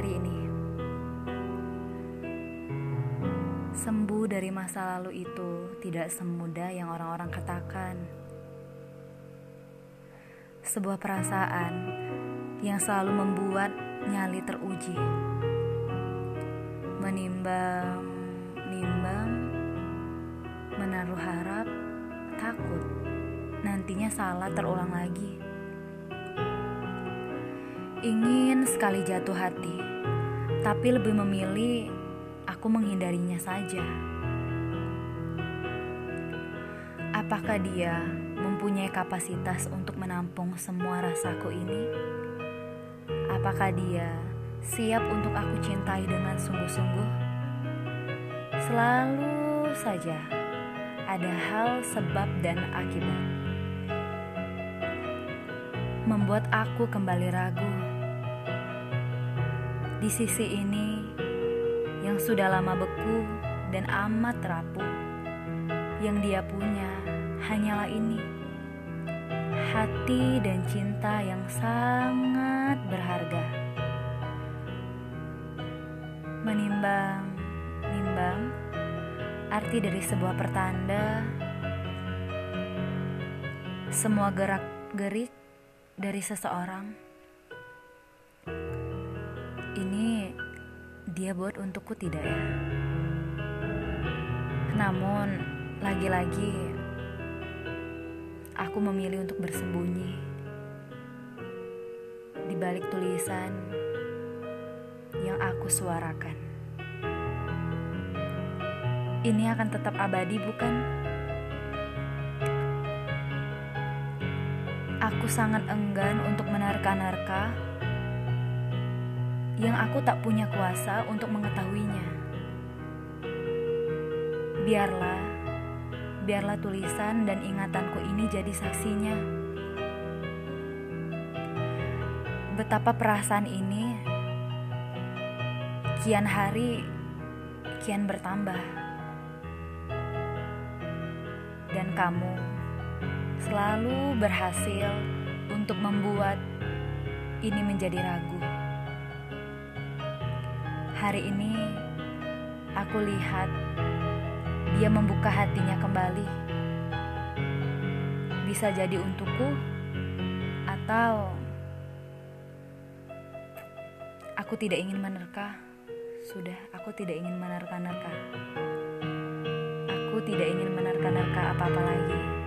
hari ini. Sembuh dari masa lalu itu tidak semudah yang orang-orang katakan. Sebuah perasaan yang selalu membuat nyali teruji. Menimbang, nimbang, menaruh harap, takut. Nantinya salah terulang lagi. Ingin sekali jatuh hati, tapi lebih memilih aku menghindarinya saja. Apakah dia mempunyai kapasitas untuk menampung semua rasaku ini? Apakah dia siap untuk aku cintai dengan sungguh-sungguh? Selalu saja ada hal sebab dan akibat membuat aku kembali ragu. Di sisi ini yang sudah lama beku dan amat rapuh, yang dia punya hanyalah ini. Hati dan cinta yang sangat berharga. Menimbang, nimbang, arti dari sebuah pertanda, semua gerak-gerik dari seseorang. Dia buat untukku tidak ya? Namun, lagi-lagi aku memilih untuk bersembunyi di balik tulisan yang aku suarakan. Ini akan tetap abadi, bukan? Aku sangat enggan untuk menerka-nerka yang aku tak punya kuasa untuk mengetahuinya. Biarlah, biarlah tulisan dan ingatanku ini jadi saksinya. Betapa perasaan ini kian hari kian bertambah. Dan kamu selalu berhasil untuk membuat ini menjadi ragu. Hari ini aku lihat dia membuka hatinya kembali. Bisa jadi untukku atau aku tidak ingin menerka. Sudah, aku tidak ingin menerka-nerka. Aku tidak ingin menerka-nerka apa-apa lagi.